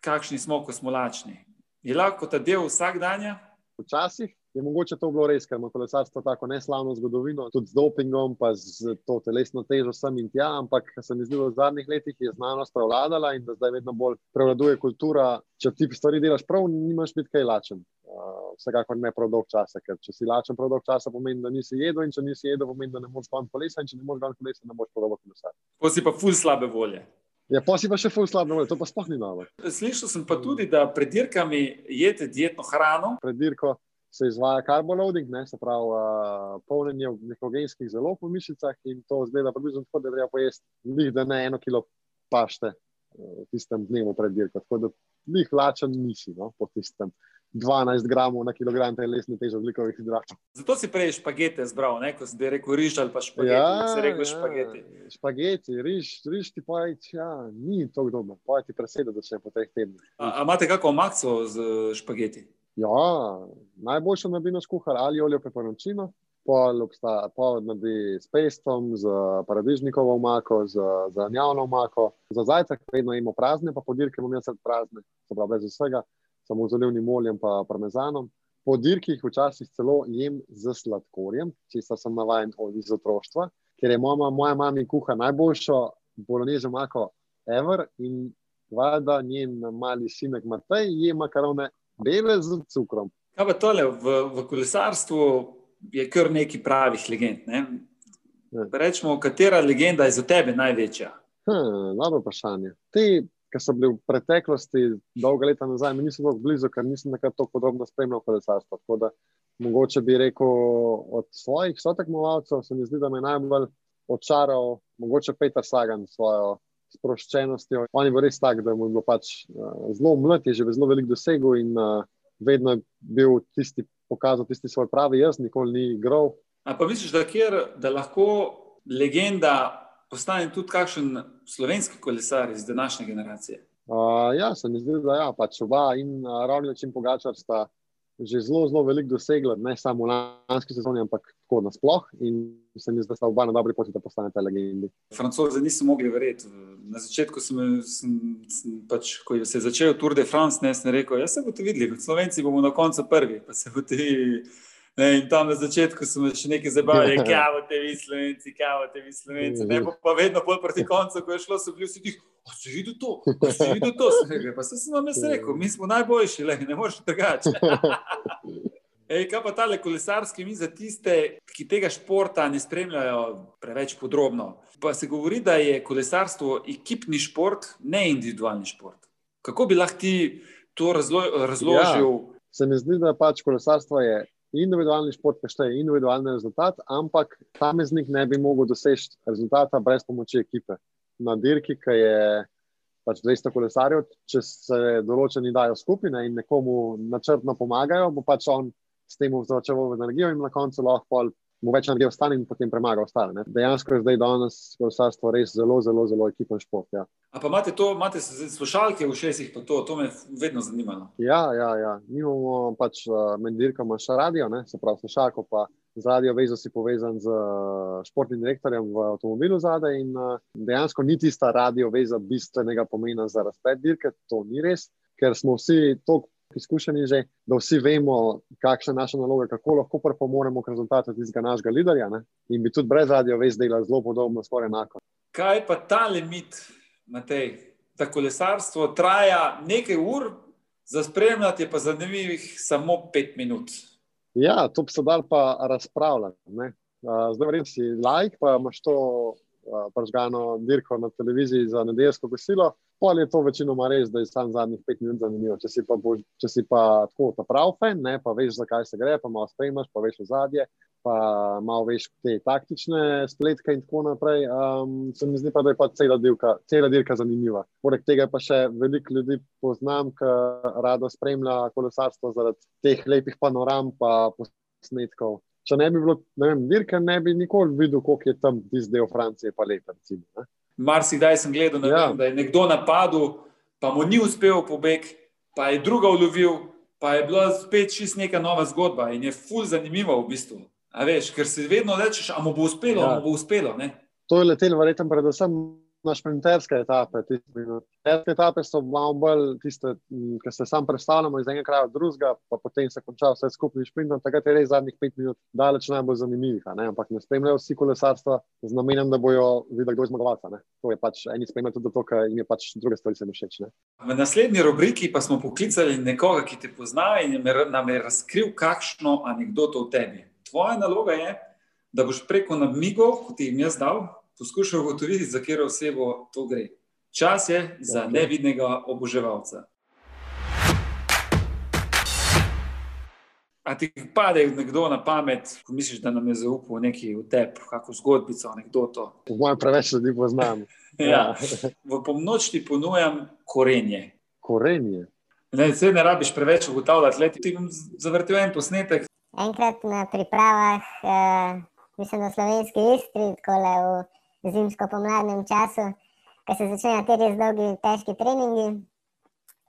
kakšni smo, ko smo lačni. Je lahko ta del vsak dan? Včasih je mogoče to bilo res, ker ima kolesarstvo tako neslavno zgodovino, tudi z dopingom, pa z to telesno težo sem in tja, ampak se mi zdi, da v zadnjih letih je znanost prevladala in da zdaj vedno bolj prevladuje kultura. Če ti stvari delaš prav, nimaš biti kaj lačen vsekakor ne prav dolg čas, ker če si lačen prav dolg čas, pomeni, da nisi jedel, in če nisi jedel, pomeni, da ne moreš goniti kolesa, in če ne moreš goniti kolesa, ne moreš podobati kolesa. Pa si pa ful slabe volje. Ja, pa si pa še ful slabe volje, to pa sploh ni novo. Slišal sem pa tudi, da pred dirkami jete dietno hrano. Pred dirko se izvaja carboloading, ne, se pravi uh, polnjenje nekrogenskih zelo po mišicah in to zgleda približno tako, da treba pojesti njih, da ne eno kilo pašte v tistem dnevu pred dirko. Tako da njih lačen nisi no, po tistem. 12 gramov na kilogram telesne teže oglikovih hidratov. Zato si prej špagete zbral, ne? ko si rekel riž ali pa špagete. Ja, si rekel ja, špagete. Špagete, riž, riž ti pa ja, ni tako dobro, pa ti preseda, da še po teh tednih. A, a imate kako makso z špageti? Ja, najboljšo nabino skuhar ali olje peperončino. Pol obstaja, pol naredi s pestom, z paradižnikovo omako, z zelenjavno omako. Za zajtrk vedno imamo prazne, pa podirke imamo jaz prazne, se pravi, brez vsega samo z olivnim oljem in parmezanom. Po dirkih včasih celo jem z sladkorjem, če sem navaden iz otroštva, ker je moja, moja mama kuha najboljšo bolonežo mako ever in valjda njen mali sinek Matej je makarone bele z cukrom. Kaj pa tole, v, v kolesarstvu je kar nekaj pravih legend. Ne? Ja. Rečemo, katera legenda je za tebe največja? Hm, dobro vprašanje. Te ki so bili v preteklosti, dolga leta nazaj, mi nismo tako blizu, ker nisem tako podrobno spremljal kolesarstva. Tako da mogoče bi rekel od svojih sotekmovalcev, se mi zdi, da me najbolj očaral, mogoče Peter Sagan s svojo sproščenostjo. On je bil res tak, da mu je bilo pač uh, zelo mlad, je že zelo velik dosegel in uh, vedno je bil tisti, pokazal tisti svoj pravi jaz, nikoli ni igral. A pa misliš, da, kjer, da lahko legenda postane tudi kakšen slovenski kolesar iz današnje generacije? Uh, ja, se mi zdi, da ja, pač oba in uh, Ravnič in Pogačar sta že zelo, zelo veliko dosegla, ne samo v lanski sezoni, ampak tako nasplošno. In se mi zdi, da sta oba na dobri poti, da postanete legendi. Francozi niso mogli verjeti. Na začetku sem, sem, sem pač, ko se je začel Tour de France, ne sem rekel, ja se boste videli, kot Slovenci bomo na koncu prvi, pa se boste videli. Ne, in tam na začetku smo še nekaj zabavali, kaj te vi, slovenci, kaj te vi, slovenci. Ne, pa, pa vedno bolj proti koncu, ko je šlo, so bili vsi ti, a si videl to, a si videl to. Pa se sem vam jaz rekel, mi smo najboljši, le, ne moreš drugače. Ej, kaj pa tale kolesarski mi za tiste, ki tega športa ne spremljajo preveč podrobno? Pa se govori, da je kolesarstvo ekipni šport, ne individualni šport. Kako bi lahko ti to razlo razložil? Ja, se mi zdi, da pač kolesarstvo je individualni šport, ki šteje individualni rezultat, ampak posameznik ne bi mogel doseči rezultata brez pomoči ekipe. Na dirki, ki je pač 200 kolesarjev, če se določeni dajo skupine in nekomu načrtno pomagajo, bo pač on s tem vzročal energijo in na koncu lahko mu več energije ostane in potem premaga ostale. Ne. Dejansko je zdaj danes kolesarstvo res zelo, zelo, zelo ekipen šport. Ja. A pa imate to, imate slušalke v šestih, pa to, to me vedno zanimalo. Ja, ja, ja. Mi imamo pač uh, med dirkama še radio, ne, se pravi slušalko, pa z radio vezo si povezan z uh, športnim direktorjem v avtomobilu zadaj in uh, dejansko ni tista radio veza bistvenega pomena za razplet dirke, to ni res, ker smo vsi tako izkušeni že, da vsi vemo, kakšna je naša naloga, kako lahko pripomoremo k rezultatu tistega našega liderja. Ne? In bi tudi brez radio vez delali zelo podobno, skoraj enako. Kaj pa ta limit, Matej? Da kolesarstvo traja nekaj ur, za spremljati pa zanimivih samo pet minut. Ja, to bi se dal pa razpravljati. Zdaj, verjeti si like, pa imaš to pržgano dirko na televiziji za nedeljsko gosilo. Pol je to večinoma res, da je samo zadnjih pet minut zanimivo. Če si pa, bo, če si pa tako ta prav fan, ne, pa veš, zakaj se gre, pa malo spremljaš, pa veš v zadje, pa malo veš te taktične spletke in tako naprej. Um, se mi zdi pa, da je pa cela dirka, cela dirka zanimiva. Poleg tega pa še veliko ljudi poznam, ki rado spremlja kolesarstvo zaradi teh lepih panoram pa posnetkov če ne bi bilo, ne vem, dirka, ne bi nikoli videl, koliko je tam tisti del Francije, pa lepo. Marsikdaj sem gledal, ja. vem, da je nekdo napadel, pa mu ni uspel pobeg, pa je druga ulovil, pa je bila spet čist neka nova zgodba in je ful zanimivo v bistvu. A veš, ker si vedno rečeš, a mu bo uspelo, ja. mu bo uspelo. Ne? To je letelo, verjetno, predvsem na šprinterske etape. Šprinterske etape so malo bolj tiste, ki se sam predstavljamo iz enega kraja v drugega, pa potem se konča vse skupaj šprintom. Takrat je res zadnjih pet minut daleč najbolj zanimivih. Ampak ne spremljajo vsi kolesarstva z namenom, da bojo videli, kdo je zmagovalca. To je pač eni spremljajo tudi to, ker jim je pač druge stvari se všeč. Ne? V naslednji rubriki pa smo poklicali nekoga, ki te pozna in nam je razkril, kakšno anegdoto o tebi. Tvoja naloga je, da boš preko namigov, kot jim jaz dal, poskušal ugotoviti, za katero osebo to gre. Čas je za nevidnega oboževalca. A ti pade nekdo na pamet, ko misliš, da nam je zaupal nekaj v tebi, kako zgodbico, anekdoto? Po mojem, preveč ljudi poznam. ja. V pomoč ti ponujam korenje. Korenje. Ne, se ne rabiš preveč ugotavljati, le ti bom zavrtel en posnetek. Enkrat na pripravah, eh, mislim, na slovenski istri, tako le v zimsko-pomladnem času, ko se začnejo ti res dolgi, težki treningi.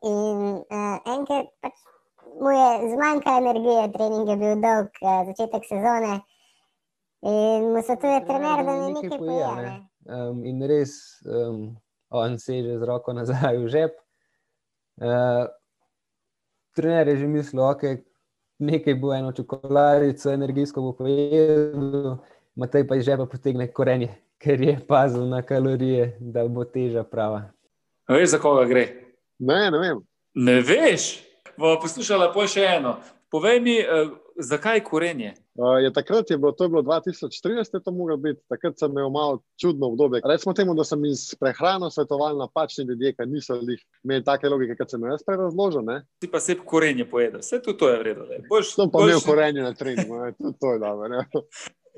In uh, enkrat pač mu je zmanjkalo energije, trening je bil dolg, uh, začetek sezone. In mu so tu je trener, da ne nekaj poje. Um, in res, um, on seže z roko nazaj v žep. Uh, trener je že mislil, da okay, nekaj bo eno čokoladico, energijsko bo pojedel, Matej pa iz žepa potegne korenje ker je pazil na kalorije, da bo teža prava. Veš, za koga gre? Ne, ne vem. Ne veš, bo poslušala pa še eno. Povej mi, uh, zakaj korenje? Uh, je takrat je bilo, to je bilo 2014, je to moglo biti, takrat sem imel malo čudno obdobje. Recimo temu, da sem iz prehrano svetoval napačni ljudje, ki niso imeli take logike, kot sem jaz prej razložil. Ne? Ti pa se korenje pojedel, vse to, to je vredno. Boš, to pa boš... imel korenje na treningu, to, to je dobro.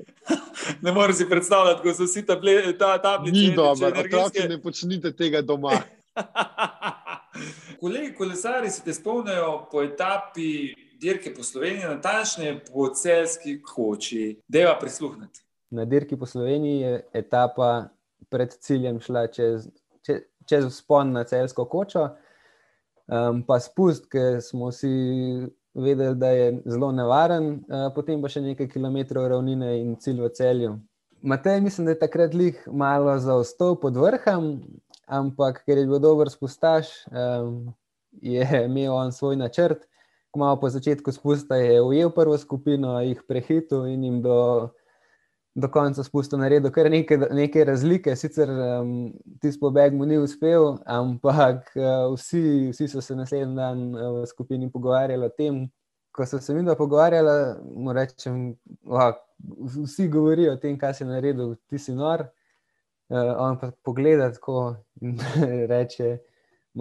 ne moreš si predstavljati, ko so vsi ta, ta tablice. Ni dobro, otroci ne počnite tega doma. Kolegi kolesari se te spomnijo po etapi dirke po Sloveniji, natančneje po celski koči. Deva prisluhniti. Na dirki po Sloveniji je etapa pred ciljem šla čez, čez, čez vzpon na celsko kočo, um, pa spust, ker smo si vedeli, da je zelo nevaren, uh, potem pa še nekaj kilometrov ravnine in cilj v celju. Matej, mislim, da je takrat lih malo zaostal pod vrhom, ampak ker je bil dober spustaš, je imel on svoj načrt. Kmalo po začetku spusta je ujel prvo skupino, jih prehitil in jim do, do konca spusta naredil kar nekaj, nekaj razlike. Sicer um, tisti pobeg mu ni uspel, ampak uh, vsi, vsi so se naslednji dan uh, v skupini pogovarjali o tem, ko so se mi dva pogovarjala, mu rečem, oh, vsi govorijo o tem, kaj si naredil, ti si nor. Uh, on pa pogleda tako in reče,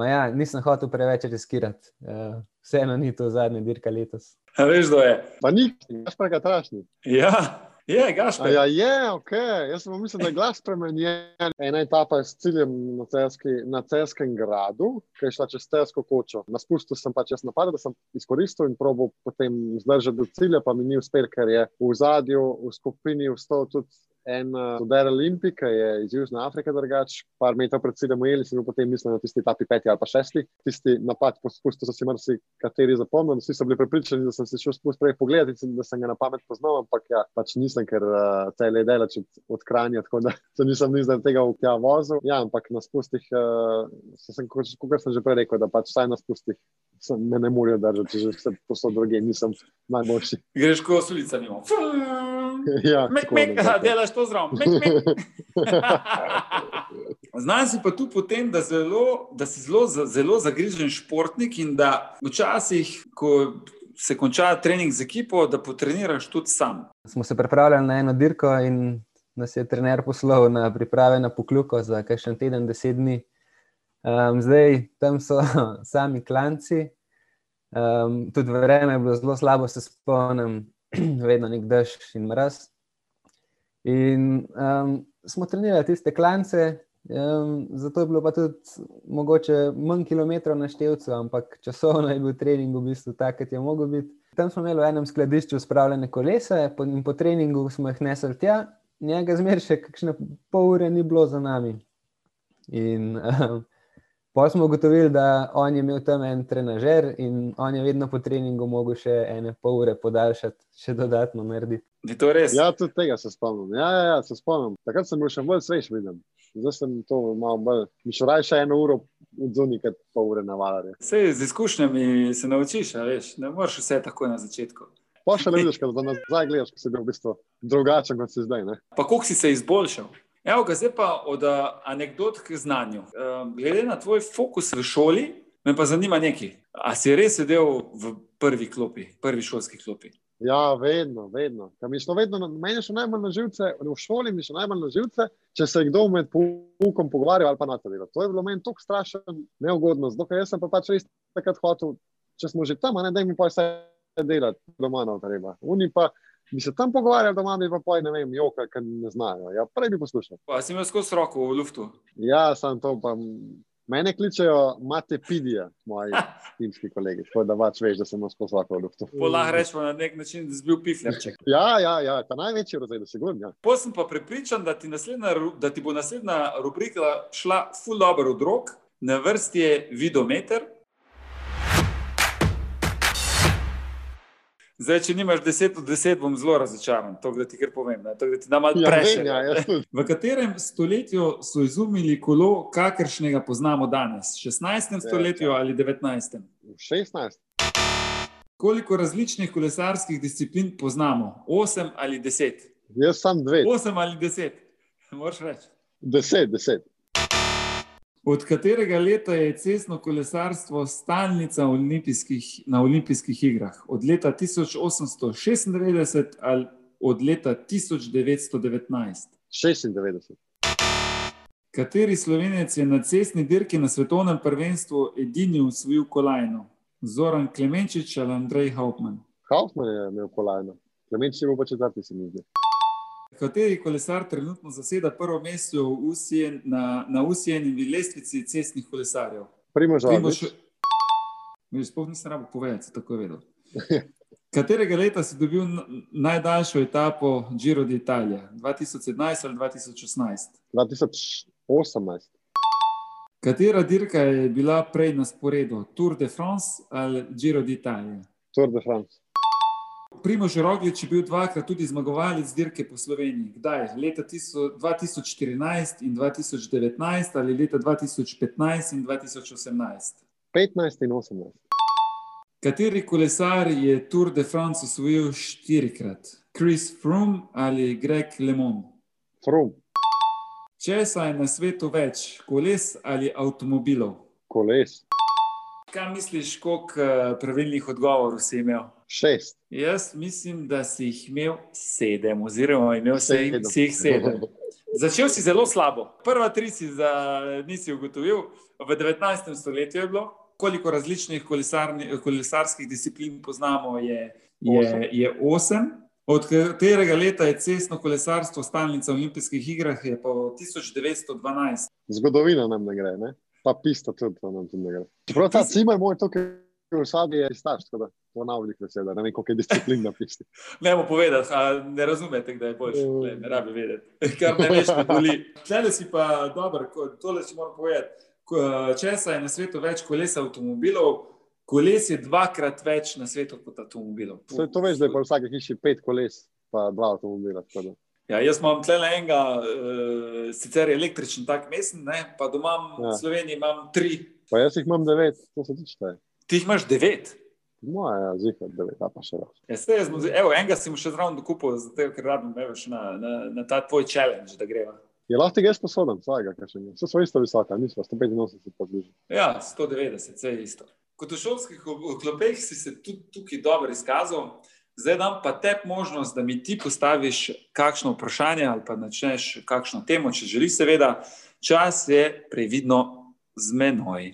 ja, nisem hotel preveč riskirati. Uh, vseeno ni to zadnja dirka letos. A veš, kdo je? Pa ni, imaš pa ga trašni. Ja. Je, gašpor. Ja, je, ok. Jaz sem mislil, da je glas spremenjen. Ena etapa je s ciljem na, celski, na celskem gradu, ki je šla čez celsko kočo. Na spustu sem pač jaz napadel, da sem izkoristil in probo potem zdržati do cilja, pa mi ni uspel, ker je v zadju, v skupini vstal tudi en Uber Olimpik, ki je iz Južne Afrike, drugač, par metrov pred sedem ujeli, in potem mislim na tisti tapi peti ali pa šesti. Tisti napad po spustu so si marsi kateri zapomnili, vsi so bili pripričani, da sem si šel spust prej pogledati da sem ga na pamet poznal, ampak ja, pač nisem, ker uh, te le delač od, od kranja, tako da se nisem ni zaradi tega v tja vozil. Ja, ampak na spustih, uh, sem, kot sem že prej rekel, da pač vsaj na spustih sem, me ne morejo držati, že vse posod druge nisem najboljši. Greš ko sulica nimo. Ja, Mek, tako, mek, ne, aha, tako. delaš to zraven. Mek, mek. Znam si pa tu potem, da, zelo, da si zelo, zelo zagrižen športnik in da včasih, ko se konča trening z ekipo, da potreniraš tudi sam. Smo se pripravljali na eno dirko in nas je trener poslal na priprave na pokluko za kakšen teden, deset dni. Um, zdaj tam so sami klanci, um, tudi vreme je bilo zelo slabo, se spomnim, vedno nek dež in mraz. In um, smo trenirali tiste klance, um, zato je bilo pa tudi mogoče manj kilometrov na števcu, ampak časovno je bil trening v bistvu tak, kot je mogel biti. Tam smo imeli v enem skladišču spravljene kolesa in po treningu smo jih nesli tja, njega zmer še kakšne pol ure ni bilo za nami. In um, Pol smo ugotovili, da on je imel tam en trenažer in on je vedno po treningu mogel še ene pol ure podaljšati, še dodatno narediti. Je to res? Ja, tudi tega se spomnim. Ja, ja, ja, se spomnim. Takrat sem bil še bolj svež, vidim. Zdaj sem to malo bolj. Mi še raje še eno uro odzuni, kot pol ure na valarje. Sej, z izkušnjami se naučiš, veš, ne moreš vse takoj na začetku. Pa še ne vidiš, za nazaj gledaš, ko si bil v bistvu drugačen, kot si zdaj. Ne? Pa koliko si se izboljšal? Evo ga, zdaj pa od a, anekdot k znanju. Um, glede na tvoj fokus v šoli, me pa zanima nekaj. A si res sedel v prvi klopi, prvi šolski klopi? Ja, vedno, vedno. Ker Mi šlo vedno, meni šlo najmanj na živce, v šoli mi šlo najmanj na živce, če se je kdo med poukom pogovarjal ali pa na to delo. To je bilo meni tako strašno neugodno, ker jaz sem pa pač res takrat hotel, če smo že tam, ne da mi pa vse delati doma, no, treba. Oni pa bi se tam pogovarjali doma, bi pa poj, ne vem, joka, ker ne znajo. Ja, prej bi poslušal. Pa si imel skozi roko v luftu. Ja, sam to pa. Mene kličejo Matepidija, moji timski kolegi, tako da pač veš, da sem nas poslal v luftu. Polah rečemo na nek način, da si bil piflerček. Ja, ja, ja, ta največji razred, sigurno. Ja. Pol sem pa prepričan, da ti, da ti bo naslednja rubrika šla ful dobro od rok. Na vrsti je vidometer. Zdaj, če nimaš 10 od 10, bom zelo razočaran, to da ti kar povem, ne? to da ti dam malo Ja, vem, ja, tudi. V katerem stoletju so izumili kolo, kakršnega poznamo danes? 16. stoletju ali 19. 16. Koliko različnih kolesarskih disciplin poznamo? 8 ali 10? Jaz sem dve. 8 ali 10, moraš reči. Deset, deset. Od katerega leta je cestno kolesarstvo stalnica olimpijskih, na olimpijskih igrah? Od leta 1896 ali od leta 1919? 96. Kateri slovenec je na cestni dirki na svetovnem prvenstvu edini usvojil kolajno? Zoran Klemenčič ali Andrej Hauptmann? Kaufman je imel kolajno. Klemenč je bil pa četrti, se mi zdi. Kateri kolesar trenutno zaseda prvo mesto UCN, na, na UCN-ovi lestvici cestnih kolesarjev? Primož Primož, Roglič. Sploh nisem rabo povedati, tako je vedel. Katerega leta si dobil najdaljšo etapo Giro d'Italia? 2017 ali 2018? 2018. Katera dirka je bila prej na sporedu? Tour de France ali Giro d'Italia? Tour de France. Primož Roglič je bil dvakrat tudi zmagovalec dirke po Sloveniji. Kdaj? Leta tiso- 2014 in 2019 ali leta 2015 in 2018? 15 in 18. Kateri kolesar je Tour de France osvojil štirikrat? Chris Froome ali Greg LeMond? Frum, Česa je na svetu več, koles ali avtomobilov? koles. Kaj misliš, koliko eh, pravilnih odgovorov si imel? Šest. Jaz mislim, da si jih imel sedem, oziroma imel Sedem. si jih sedem. Začel si zelo slabo. Prva tri si za, nisi ugotovil, v 19. stoletju je bilo. Koliko različnih kolesarskih disciplin poznamo, je, je, Osem. je osem. Od katerega leta je cestno kolesarstvo stalnica v olimpijskih igrah, je pa 1912. Zgodovina nam ne gre, ne? pa pista tudi to nam ne gre. Čeprav ta cimar moj tukaj v sabi je staš, tako da ponavljih vesel, da ne vem, koliko je disciplin napisati. Ne bomo povedati, ne razumete, kdaj je boljše. Ne, ne rabi vedeti. Kar ne veš, kaj boli. Tle si pa dober, ko- tole si moram povedati. Ko- Česa je na svetu več kolesa avtomobilov, koles je dvakrat več na svetu kot avtomobilov. Saj to veš, da je pa v vsaki hiši pet koles, pa dva avtomobila. tako da. Ja, jaz imam tle enega, uh, sicer električen, tak mesen, ne, pa doma ja. V Sloveniji imam tri. Pa jaz jih imam devet, to se tiče. Ti jih imaš devet. Moja, ja, zihar devet, a pa še več. Ja, saj jaz, evo, enega si mu še zraven dokupil, zato ker rabim evo, še na, na, na ta tvoj challenge, da greva. Je lahko tega jaz posodam, vsakega, kaj še ni. Vse so isto visoka, nismo 185 pa bližje. Ja, 190, vse je isto. Kot v šolskih klopeh si se tudi tukaj dobro izkazal. Zdaj dam pa tebi možnost, da mi ti postaviš kakšno vprašanje ali pa začneš kakšno temo, če želiš, seveda. Čas je previdno z menoj.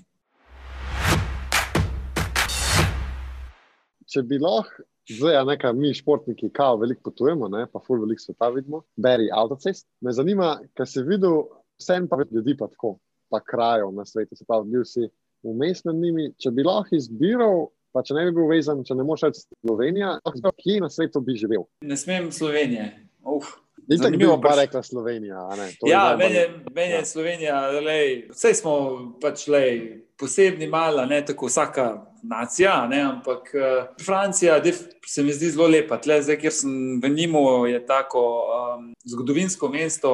Če bi lahko, zdaj, nekaj mi športniki, kao veliko potujemo, ne, pa ful veliko sveta vidimo, beri avtocest. Me zanima, kaj si videl, vsem pa ljudi pa tako, pa krajev na svetu, se pravi, bil si vmes med njimi. Če bi lahko izbiral, pa če ne bi bil vezan, če ne moreš reči Slovenija, kje na svetu bi živel. Ne smem Slovenije. Uf. In tako bi Zanimivo pa vpraš- rekla Slovenija. Ja, meni je, meni je Ja. Slovenija, lej, vse smo pač lej, posebni, mala, ne tako vsaka nacija, ne, ampak uh, Francija def, se mi zdi zelo lepa. Tle, zdaj, kjer sem v Nimu, je tako um, zgodovinsko mesto,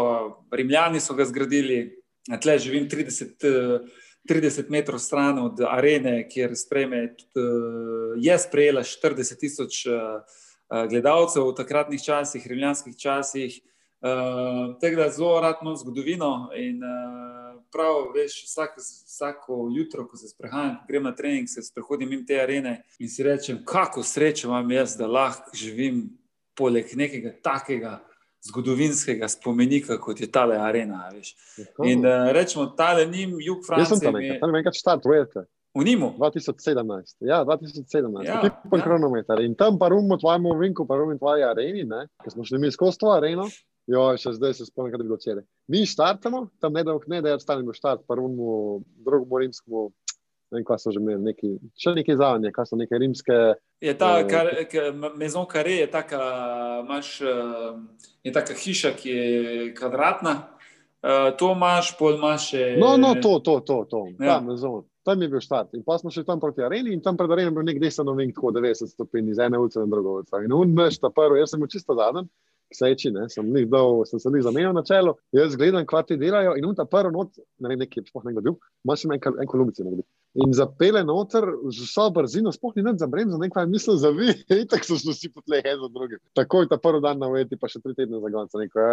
Rimljani so ga zgradili, tle živim 30. Uh, 30 metrov stran od arene, kjer sprejme, tudi, uh, je sprejela 40 tisoč uh, gledalcev v takratnih časih, rimljanskih časih. Uh, Tako da zelo rad imam zgodovino in uh, prav, veš, vsak, vsako jutro, ko se sprehajam, ko grem na trening, se sprehodim mimo te arene in si rečem, kako srečo imam jaz, da lahko živim poleg nekega takega zgodovinskega spomenika, kot je tale arena. Veš. In uh, rečemo, tale njim, jug Jaz sem Francije, tam mi je- enkrat, tam enkrat štart, veste. V Nimu. 2017. Ja, 2017. Ja, Ja, ja. kronometer. In tam pa rumo tvojemu vinku, pa rumo tvoji areni, ne? Ker smo šli mi skozi to areno. Jo, še zdaj se spomnim, kaj je bilo včeraj. Mi štartamo, tam ne dolgo ne, da stanemo štart, pa rumo drugemu rimskemu, ne vem, kaj so že imeli, neki, še neki zavanje, kaj so neke rimske. Je ta Eh, kar, ka, Maison Carré, je taka, imaš, eh, je taka hiša, ki je kvadratna. Uh, to imaš, pol imaš še. No, no, to, to, to, to. Ja. Tam, ja. Tam je bil štart. In pa smo šli tam proti areni in tam pred areno je bil nek desen ovink, tako 90 stopinj iz ene ulice na drugo ulico. In on veš, ta prvi, jaz sem bil čisto zadnji. Seči, ne, sem, njih dal, sem se jih zamenjal na čelo, jaz gledam, kva ti delajo, in ta prvi not, ne vem, nekje, sploh ne bil, imaš še en, en kolumbici. Ne, in zapele noter z vso brzino, sploh ni nič za bremzo, nekaj je mislil za vi, in tako so vsi po tleh, en za drugim. Takoj ta prvi dan na ujeti, pa še tri tedne za gonca, neko,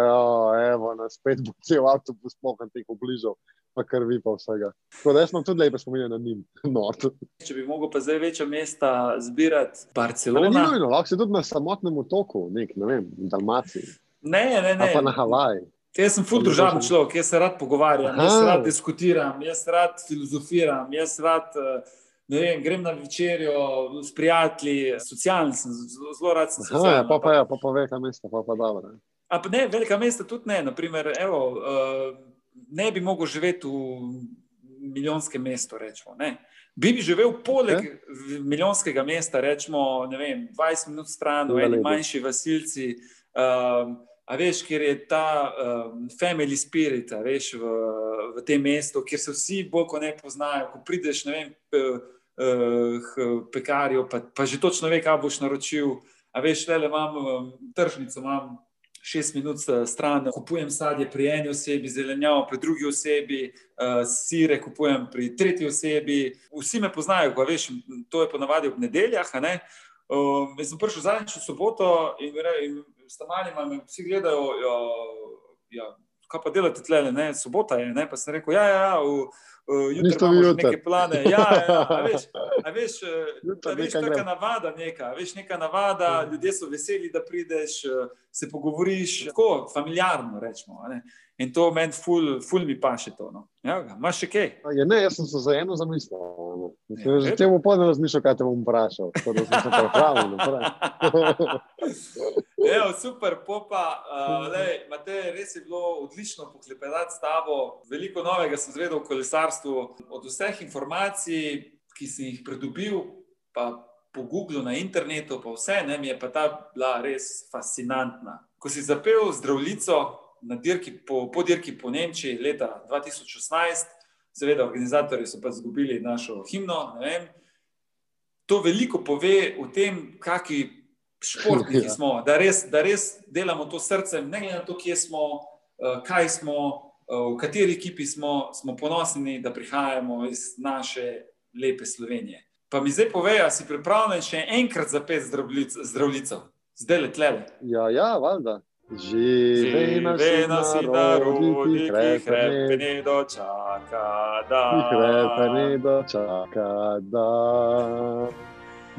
evo, na spet bo cel avtobus spohan teh obližal, pa krvi pa vsega. Tako da jaz sem tudi lepo spominjal na njim, not. Če bi mogel pa zdaj večja mesta zbirati, Ne, ni Barcelona. nujno, lahko si tudi na samotnem otoku, nek, ne vem, v Dalmaciji, Ne, ne, ali pa na ne. Jaz sem ful družaben boš- človek, jaz se rad pogovarjam, Aha. jaz se rad diskutiram, jaz rad filozofiram, jaz rad. eh, vem, grem na večerjo s prijatelji, socialen sem, zelo, zelo rad sem Aha, ja, socialen. pa pa je, pa pa velika mesta, pa pa dobro. ne. A pa ne, velika mesta tudi ne. Naprimer, evo, uh, ne bi mogel živeti v milijonskem mestu. Rečemo, ne. bi bi živel poleg okay. milijonskega mesta, rečemo, vem, 20 minut stran, v eni manjši vasilci. Um, a veš, kjer je ta um, family spirit, veš, v, v tem mestu, kjer se vsi bolj kot ne poznajo. Ko prideš, ne vem, p, uh, pekarju, pa, pa že točno ve, kaj boš naročil. A veš, le imam um, tržnico, imam šest minut eh, stran, kupujem sadje pri eni osebi, zelenjavo pri drugi osebi, uh, sire kupujem pri tretji osebi. Vsi me poznajo, ko veš, to je ponavadi ob nedeljah. ne. Um, jaz sem prišel zadnjič v soboto in, in s tamalima me vsi gledajo, ja, ja, kaj pa delate tle, ne, sobota je, ne, pa sem rekel, ja, ja, ja v, v, jutri imamo že jutri. neke plane, ja, ja, ja, a veš, a veš, eh, a veš taka navada neka, veš, neka navada, ljudje so veseli, da prideš, eh, se pogovoriš, tako familiarno rečemo, ne. In to meni ful, ful mi paše to, no. Ja, imaš še kaj? Je, ne, jaz sem se za eno zamislil. no. Ja, že temu podno razmišljal, kaj te bom vprašal. Tako da sem se pripravil. Evo, super, popa. Uh, lej, Matej, res je bilo odlično poklepetati s tabo. Veliko novega sem zvedel o kolesarstvu. Od vseh informacij, ki sem jih pridobil, pa po Googlu, na internetu, pa vse, ne, mi je pa ta bila res fascinantna. Ko si zapel zdravljico na dirki po, po dirki po Nemčiji leta 2016, seveda, organizatorji so pa izgubili našo himno. To veliko pove o tem, kakšni športniki ja. smo, da res, da res delamo to srcem, ne glede na to, kje smo, eh, kaj smo, eh, v kateri ekipi smo, smo ponosni, da prihajamo iz naše lepe Slovenije. Pa mi zdaj povej, si pripravljen še enkrat zapeti zdravljico, zdaj le tle. Ja, ja, valjda. Živi nas in narodi, ne dočaka, da. Ki krepe ne dočaka, da.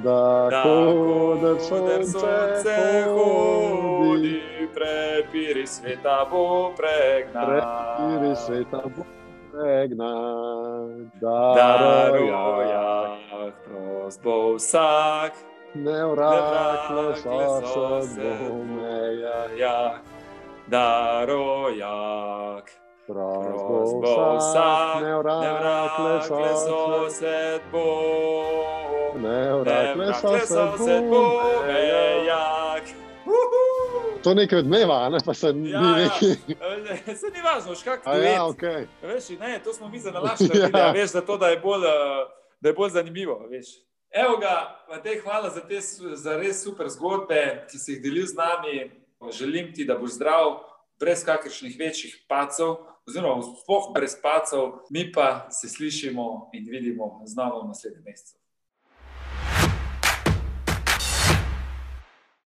Da, ko da sonce hodi, prepiri sveta bo pregnan. Prepiri sveta bo pregnan. Daroja, prost bo vsak. Ne vrakle so se bomeja, darojak. Prost bo vsak, ne vrakle so se bomeja, ne vrakle so se bomeja. To nekaj odmeva, ne pa se ni ja, neki. Ja. Se ni važno, škak ti je. Ja, okay. Veš, ne, to smo mi za nalašali, ja. veš, zato da je bolj, da je bolj zanimivo, veš. Evo ga, te hvala za te za res super zgodbe, ki si jih delil z nami. Želim ti, da boš zdrav, brez kakršnih večjih pacov, oziroma sploh brez pacov, mi pa se slišimo in vidimo znova v naslednjem mesecu.